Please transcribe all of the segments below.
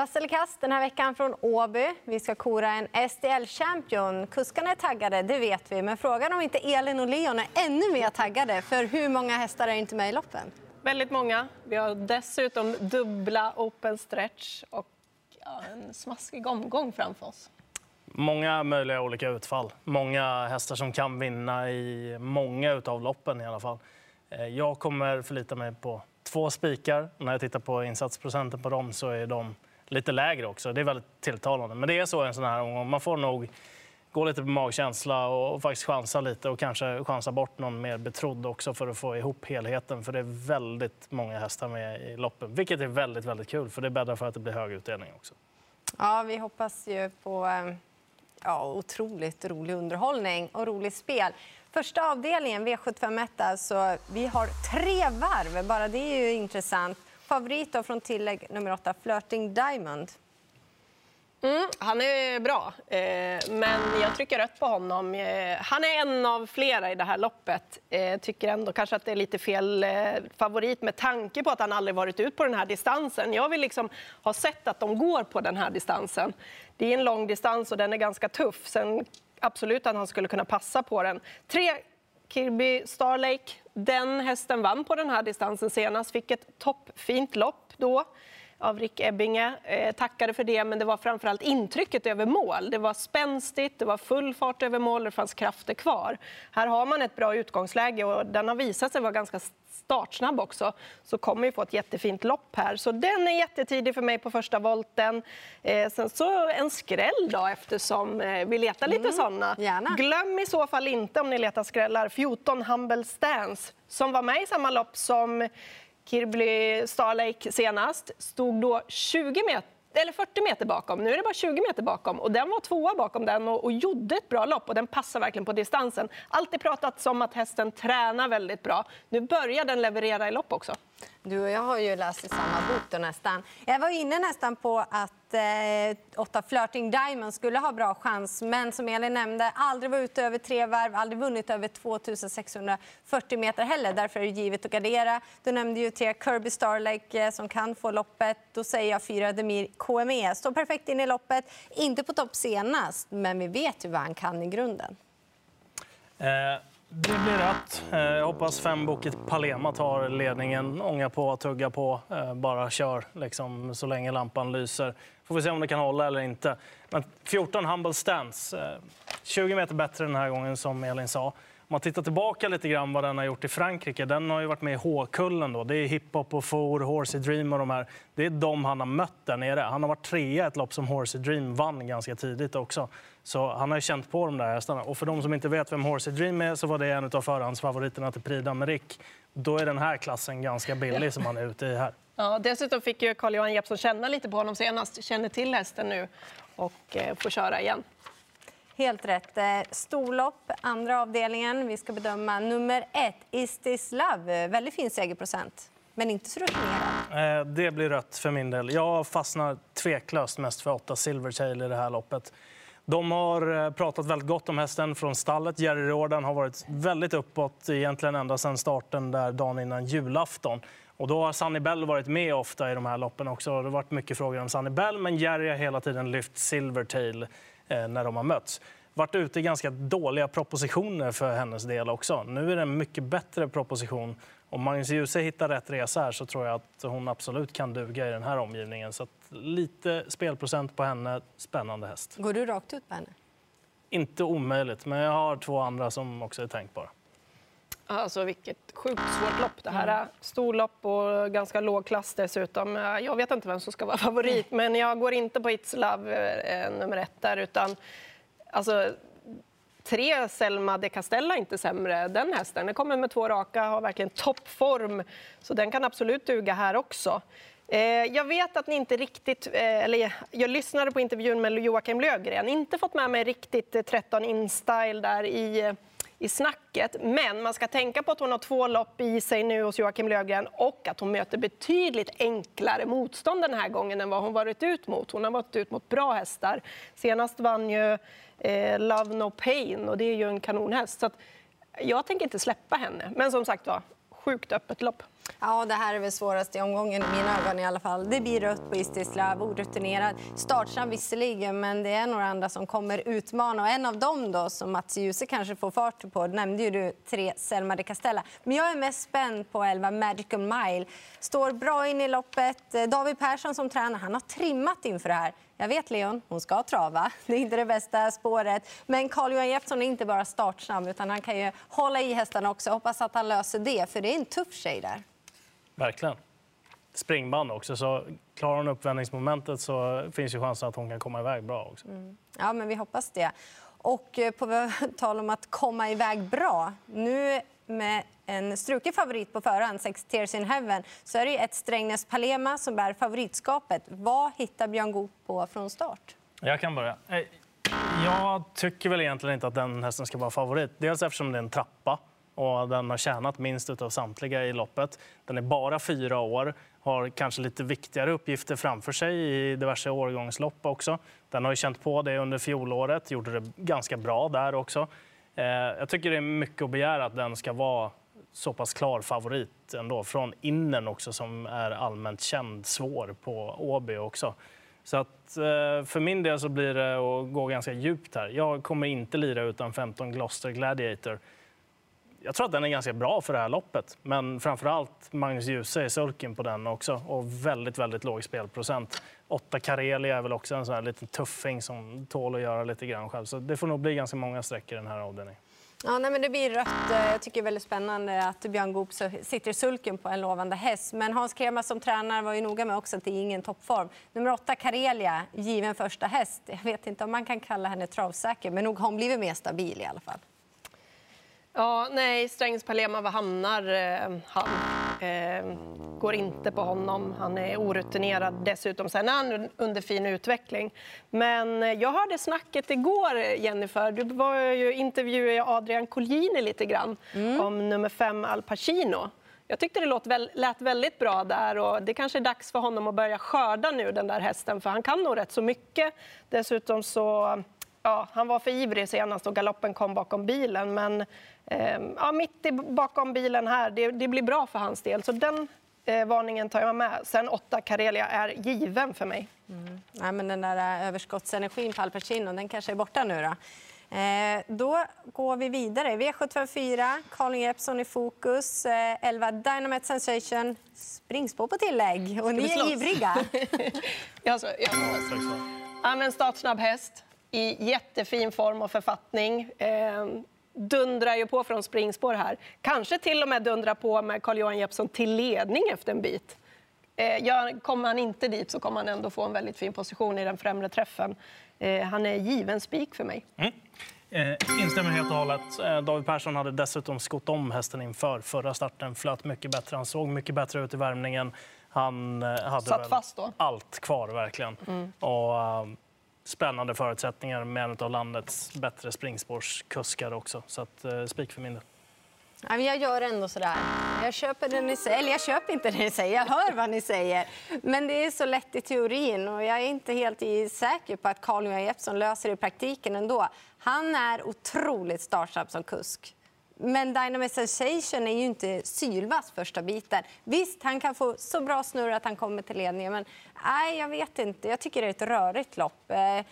Vass eller kast den här veckan från Åby. Vi ska kora en SDL-champion. Kuskarna är taggade, det vet vi. Men frågan om inte Elin och Leon är ännu mer taggade. För hur många hästar är inte med i loppen? Väldigt många. Vi har dessutom dubbla open stretch och en smaskig omgång framför oss. Många möjliga olika utfall. Många hästar som kan vinna i många av loppen i alla fall. Eh, jag kommer förlita mig på två spikar. När jag tittar på insatsprocenten på dem så är de lite lägre också. Det är väldigt tilltalande. Men det är så en sån här omgång. Man får nog gå lite på magkänsla och faktiskt chansa lite och kanske chansa bort någon mer betrodd också för att få ihop helheten. För det är väldigt många hästar med i loppen, vilket är väldigt, väldigt kul för det bäddar för att det blir hög utdelning också. Ja, vi hoppas ju på eh, ja, otroligt rolig underhållning och roligt spel. Första avdelningen, V751. alltså. Vi har tre varv, bara det är ju intressant. Favorit då från tillägg nummer åtta, Flirting Diamond. Mm, han är bra, eh, men jag trycker rött på honom. Eh, han är en av flera i det här loppet. Jag tycker ändå kanske att det är lite fel favorit med tanke på att han aldrig varit ut på den här distansen. Jag vill liksom ha sett att de går på den här distansen. Det är en lång distans och den är ganska tuff. Sen absolut att han skulle kunna passa på den. Tre Kirby Starlake. Den hästen vann på den här distansen senast, fick ett toppfint lopp då av Rick Ebbinge. Eh, tackade för det, men det var framförallt intrycket över mål. Det var spänstigt, det var full fart över mål, det fanns krafter kvar. Här har man ett bra utgångsläge och den har visat sig vara ganska startsnabb också. Så kommer vi få ett jättefint lopp här. Så den är jättetidig för mig på första volten. Eh, sen så en skräll då eftersom eh, vi letar lite mm, sådana. Glöm i så fall inte om ni letar skrällar 14 Humble Stance som var med i samma lopp som Kirby Starlake senast stod då 20 meter eller 40 meter bakom. Nu är det bara 20 meter bakom. Och Den var tvåa bakom den och, och gjorde ett bra lopp. och Den passar verkligen på distansen. Alltid pratat om att hästen tränar väldigt bra. Nu börjar den leverera i lopp också. Du och jag har ju läst i samma bok då nästan. Jag var inne nästan på att eh, åtta Flirting Diamond skulle ha bra chans. Men som Elin nämnde, aldrig varit ute över tre varv, aldrig vunnit över 2640 meter heller. Därför är det givet att gardera. Du nämnde ju tre Kirby Starlake eh, som kan få loppet. Då säger jag fyra Demir KME. Står perfekt in i loppet. Inte på topp senast, men vi vet ju vad han kan i grunden. Eh. Det blir rätt. Eh, jag hoppas fem Boket Palema tar ledningen. Ånga på, tugga på, eh, bara kör liksom, så länge lampan lyser. Får vi se om det kan hålla eller inte. Men 14 Humble Stance. Eh, 20 meter bättre den här gången, som Elin sa. Om man tittar tillbaka lite grann vad den har gjort i Frankrike. Den har ju varit med i H-kullen. Då. Det är hiphop och For, Horsey Dream och de här. Det är de han har mött där nere. Han har varit trea i ett lopp som Horsey Dream vann ganska tidigt också. Så han har ju känt på de där hästarna. Och för de som inte vet vem Horsey Dream är så var det en av förhandsfavoriterna till Prix d'Amérique. Då är den här klassen ganska billig som han är ute i här. Ja, dessutom fick ju Carl-Johan Jeppsson känna lite på honom senast. Känner till hästen nu och eh, får köra igen. Helt rätt. Eh, storlopp, andra avdelningen. Vi ska bedöma nummer ett, Is this love? Väldigt fin segerprocent, men inte så rutinerad. Eh, det blir rött för min del. Jag fastnar tveklöst mest för åtta Silvertail i det här loppet. De har eh, pratat väldigt gott om hästen från stallet. Jerry Riordan har varit väldigt uppåt egentligen ända sedan starten där dagen innan julafton. Och då har Sunny Bell varit med ofta i de här loppen också. Det har varit mycket frågor om Sunny Bell, men Jerry har hela tiden lyft Silvertail när de har mötts varit ute i ganska dåliga propositioner för hennes del också. Nu är det en mycket bättre proposition. Om Magnus Djuse hittar rätt resa här så tror jag att hon absolut kan duga i den här omgivningen. Så lite spelprocent på henne. Spännande häst. Går du rakt ut på henne? Inte omöjligt, men jag har två andra som också är tänkbara. Alltså vilket sjukt svårt lopp det här är. Storlopp och ganska låg klass dessutom. Jag vet inte vem som ska vara favorit, men jag går inte på It's Love eh, nummer ett där, utan Alltså, tre Selma de Castella inte sämre. Den hästen den kommer med två raka, har verkligen toppform. Så den kan absolut duga här också. Eh, jag vet att ni inte riktigt... Eh, eller jag lyssnade på intervjun med Joakim Lövgren. Inte fått med mig riktigt 13 in style där i i snacket. Men man ska tänka på att hon har två lopp i sig nu hos Joakim Lövgren och att hon möter betydligt enklare motstånd den här gången än vad hon varit ut mot. Hon har varit ut mot bra hästar. Senast vann ju eh, Love No Pain och det är ju en kanonhäst. Så jag tänker inte släppa henne. Men som sagt var, sjukt öppet lopp. Ja, det här är väl svåraste i omgången i mina ögon i alla fall. Det blir rött på Istislav, orutinerad. Startsnabb visserligen, men det är några andra som kommer utmana. Och en av dem då, som Mats Djuse kanske får fart på, nämnde ju du tre Selma de Castella. Men jag är mest spänd på 11 Magical Mile. Står bra in i loppet. Eh, David Persson som tränar, han har trimmat inför det här. Jag vet Leon, hon ska trava. Det är inte det bästa spåret. Men Carl-Johan Jeppsson är inte bara startsnabb utan han kan ju hålla i hästarna också. Hoppas att han löser det, för det är en tuff tjej där. Verkligen. Springband också, så klarar hon uppvändningsmomentet så finns ju chansen att hon kan komma iväg bra också. Mm. Ja, men vi hoppas det. Och eh, på tal om att komma iväg bra, nu med en struken favorit på förhand, Sex Tears in Heaven, så är det ett Strängnäs Palema som bär favoritskapet. Vad hittar Björn Goop på från start? Jag kan börja. Eh, jag tycker väl egentligen inte att den hästen ska vara favorit. Dels eftersom det är en trappa och den har tjänat minst av samtliga i loppet. Den är bara fyra år, har kanske lite viktigare uppgifter framför sig i diverse årgångslopp också. Den har ju känt på det under fjolåret, gjorde det ganska bra där också. Eh, jag tycker det är mycket att begära att den ska vara så pass klar favorit ändå. Från innen också som är allmänt känd svår på Åby också. Så att, eh, för min del så blir det att gå ganska djupt här. Jag kommer inte lira utan 15 Gloucester Gladiator jag tror att den är ganska bra för det här loppet. Men framför allt Magnus Djuse är sulken på den också och väldigt, väldigt låg spelprocent. Åtta Karelia är väl också en sån här liten tuffing som tål att göra lite grann själv. Så det får nog bli ganska många streck i den här avdelningen. Ja, nej, men det blir rött. Jag tycker det är väldigt spännande att Björn Goop sitter i sulken på en lovande häst. Men Hans Krema som tränare var ju noga med också att det är ingen toppform. Nummer åtta, Karelia, given första häst. Jag vet inte om man kan kalla henne travsäker, men nog har hon blivit mer stabil i alla fall. Ja, nej, Strängs Palema, var hamnar eh, han? Eh, går inte på honom. Han är orutinerad dessutom. Sen är han under fin utveckling. Men eh, jag hörde snacket igår, Jennifer. Du var ju intervjuade Adrian Colgjini lite grann mm. om nummer fem Al Pacino. Jag tyckte det låt, lät väldigt bra där och det kanske är dags för honom att börja skörda nu den där hästen för han kan nog rätt så mycket. Dessutom så ja, han var för ivrig senast och galoppen kom bakom bilen. Men eh, ja, mitt i, bakom bilen här, det, det, blir bra för hans del. Så den eh, varningen tar jag med. Sen åtta Karelia är given för mig. Mm. Ja, men den där eh, överskottsenergin på Al Pacino, den kanske är borta nu då. Eh, då går vi vidare. V754, Carl Jeppsson i fokus. Eh, 11 Dynamite Sensation, springspår på tillägg. Och ni är ivriga. jag, så, jag, ja, men startsnabb häst i jättefin form och författning. Eh, dundrar ju på från springspår här. Kanske till och med dundrar på med Carl-Johan Jeppsson till ledning efter en bit. Eh, kommer han inte dit så kommer han ändå få en väldigt fin position i den främre träffen. Eh, han är given spik för mig. Mm. Eh, instämmer helt och hållet. Eh, David Persson hade dessutom skott om hästen inför förra starten. Flöt mycket bättre. Han såg mycket bättre ut i värmningen. Han eh, hade Satt fast då. allt kvar, verkligen. Mm. Och, uh, spännande förutsättningar med en av landets bättre springspårskuskar också. Så att, eh, spik för min del. Ja, jag gör ändå så där. Jag köper det ni säger. Eller jag köper inte det ni säger, jag hör vad ni säger. Men det är så lätt i teorin och jag är inte helt säker på att Carl Johan Jeppsson löser det i praktiken ändå. Han är otroligt startsnabb som kusk. Men Dynamite Sensation är ju inte sylvass första biten. Visst, han kan få så bra snurr att han kommer till ledningen, men nej, jag vet inte. Jag tycker det är ett rörigt lopp. Eh,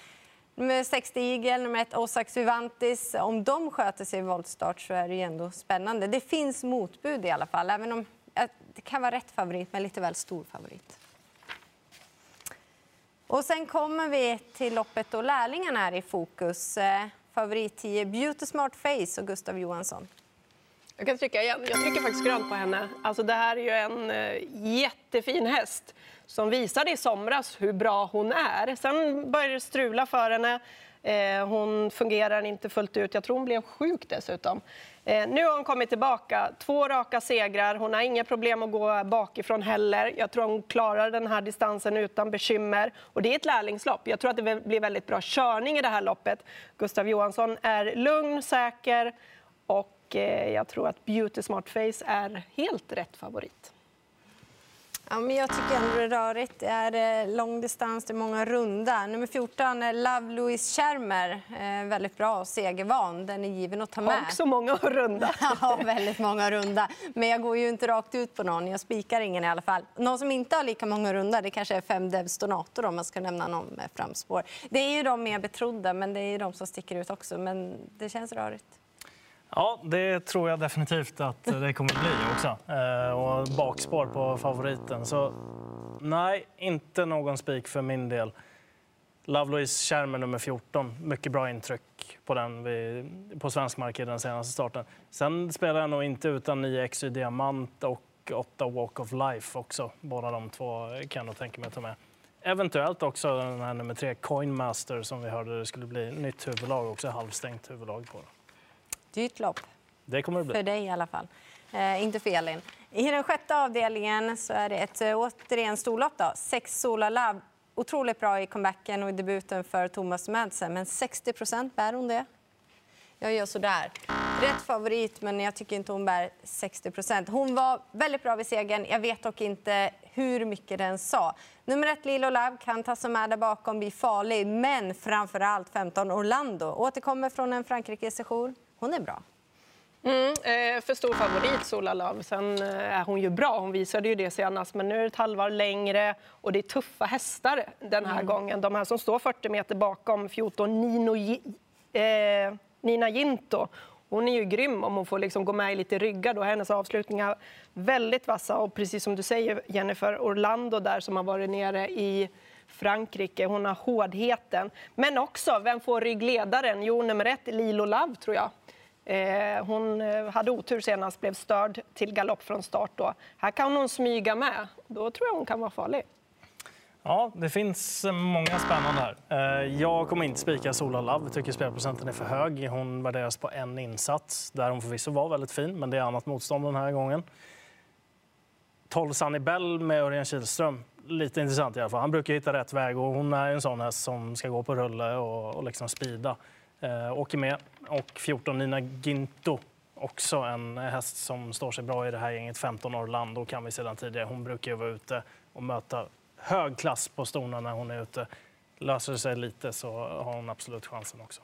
nummer 60 Eagle, nummer 1 Osax Vivantis. Om de sköter sig i voltstart så är det ju ändå spännande. Det finns motbud i alla fall, även om eh, det kan vara rätt favorit, men lite väl stor favorit. Och sen kommer vi till loppet och lärlingarna är i fokus. Eh, Favorit 10 Beauty Smart Face och Gustav Johansson. Jag kan trycka igen. Jag trycker faktiskt grönt på henne. Alltså det här är ju en eh, jättefin häst som visade i somras hur bra hon är. Sen började det strula för henne. Eh, hon fungerar inte fullt ut. Jag tror hon blev sjuk dessutom. Eh, nu har hon kommit tillbaka. Två raka segrar. Hon har inga problem att gå bakifrån heller. Jag tror hon klarar den här distansen utan bekymmer. Och det är ett lärlingslopp. Jag tror att det blir väldigt bra körning i det här loppet. Gustav Johansson är lugn, säker och eh, jag tror att Beauty Smart Face är helt rätt favorit. Ja, men jag tycker ändå det är rörigt. Det är eh, långdistans, det är många runda. Nummer 14 är Love Louise Schermer. Eh, väldigt bra och segervan. Den är given att ta med. Och så många runda. ja, väldigt många runda. Men jag går ju inte rakt ut på någon. Jag spikar ingen i alla fall. Någon som inte har lika många runda det kanske är fem Devs Donator om man ska nämna någon med framspår. Det är ju de mer betrodda, men det är ju de som sticker ut också. Men det känns rörigt. Ja, det tror jag definitivt att det kommer bli också. Eh, och bakspår på favoriten. Så nej, inte någon spik för min del. Love Louise Schermer nummer 14. Mycket bra intryck på den på svensk mark i den senaste starten. Sen spelar jag nog inte utan 9 XY Diamant och 8 Walk of Life också. Båda de två kan jag nog tänka mig att ta med. Eventuellt också den här nummer 3 Coinmaster som vi hörde det skulle bli nytt huvudlag, också halvstängt huvudlag på. Dyrt lopp. Det kommer det bli. För dig i alla fall. Eh, inte för Elin. I den sjätte avdelningen så är det ett eh, återigen storlopp. Då. Sex Sola Love. Otroligt bra i comebacken och i debuten för Thomas Madsen. Men 60 procent, bär hon det? Jag gör sådär. Rätt favorit, men jag tycker inte hon bär 60 procent. Hon var väldigt bra vid segern. Jag vet dock inte hur mycket den sa. Nummer ett, Lilo Love, kan ta sig med där bakom, bli farlig. Men framför allt 15, Orlando. Återkommer från en Frankrike-session. Hon är bra. Mm, eh, för stor favorit, Sola Love. Sen eh, är hon ju bra, hon visade ju det senast. Men nu är det ett halvår längre och det är tuffa hästar den här mm. gången. De här som står 40 meter bakom, 14, Nino, eh, Nina Ginto. Hon är ju grym om hon får liksom gå med i lite ryggar. Då. Hennes avslutningar väldigt vassa. Och precis som du säger, Jennifer, Orlando där som har varit nere i Frankrike. Hon har hårdheten. Men också, vem får ryggledaren? Jo, nummer ett, Lilo Love, tror jag. Eh, hon eh, hade otur senast, blev störd till galopp från start. Då. Här kan hon smyga med. Då tror jag hon kan vara farlig. Ja, det finns eh, många spännande här. Jag kommer inte spika Sola Love. Tycker spelprocenten är för hög. Hon värderas på en insats, där hon förvisso var väldigt fin, men det är annat motstånd den här gången. 12 Sunny Bell med Örjan Kihlström. Lite intressant i alla fall. Han brukar hitta rätt väg och hon är en sån häst som ska gå på rulle och, och liksom speeda. Eh, åker med. Och 14 Nina Ginto, också en häst som står sig bra i det här gänget. 15 Orlando kan vi sedan tidigare. Hon brukar ju vara ute och möta hög klass på stona när hon är ute. Löser det sig lite så har hon absolut chansen också.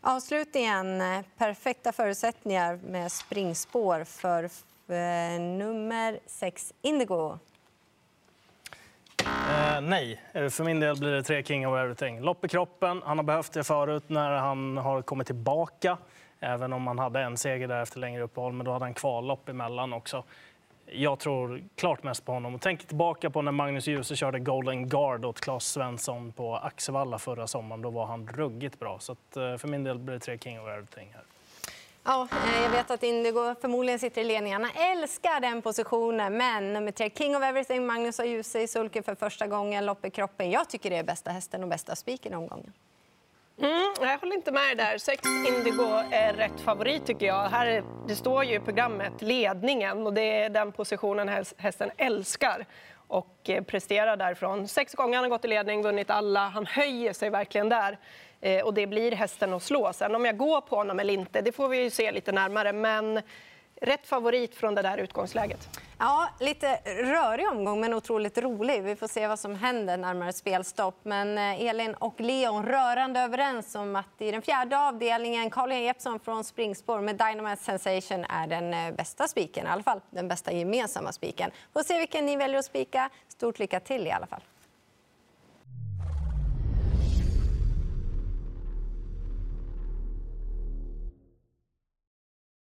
Avslutningen. Perfekta förutsättningar med springspår för eh, nummer 6 Indigo. Eh, nej, eh, för min del blir det tre King of Everything. Lopp i kroppen, han har behövt det förut när han har kommit tillbaka. Även om han hade en seger där efter längre uppehåll, men då hade han kvallopp emellan också. Jag tror klart mest på honom. Tänk tillbaka på när Magnus Djuse körde Golden Guard åt Claes Svensson på Axevalla förra sommaren. Då var han ruggigt bra. Så att, eh, för min del blir det tre King of Everything här. Ja, eh, jag vet att Indigo förmodligen sitter i ledningarna. Älskar den positionen. Men nummer tre, King of Everything, Magnus har ljus i sulken för första gången. Lopp i kroppen. Jag tycker det är bästa hästen och bästa spiken i omgången. Mm, jag håller inte med där. Sex Indigo är rätt favorit tycker jag. Här, det står ju i programmet ledningen och det är den positionen hästen älskar och eh, presterar därifrån. Sex gånger han har gått i ledning, vunnit alla. Han höjer sig verkligen där. Eh, och det blir hästen att slå. Sen om jag går på honom eller inte, det får vi ju se lite närmare. Men rätt favorit från det där utgångsläget. Ja, lite rörig omgång, men otroligt rolig. Vi får se vad som händer närmare spelstopp. Men eh, Elin och Leon rörande överens om att i den fjärde avdelningen Carl Jeppsson från springspår med Dynamite Sensation är den eh, bästa spiken, i alla fall den bästa gemensamma spiken. Får se vilken ni väljer att spika. Stort lycka till i alla fall.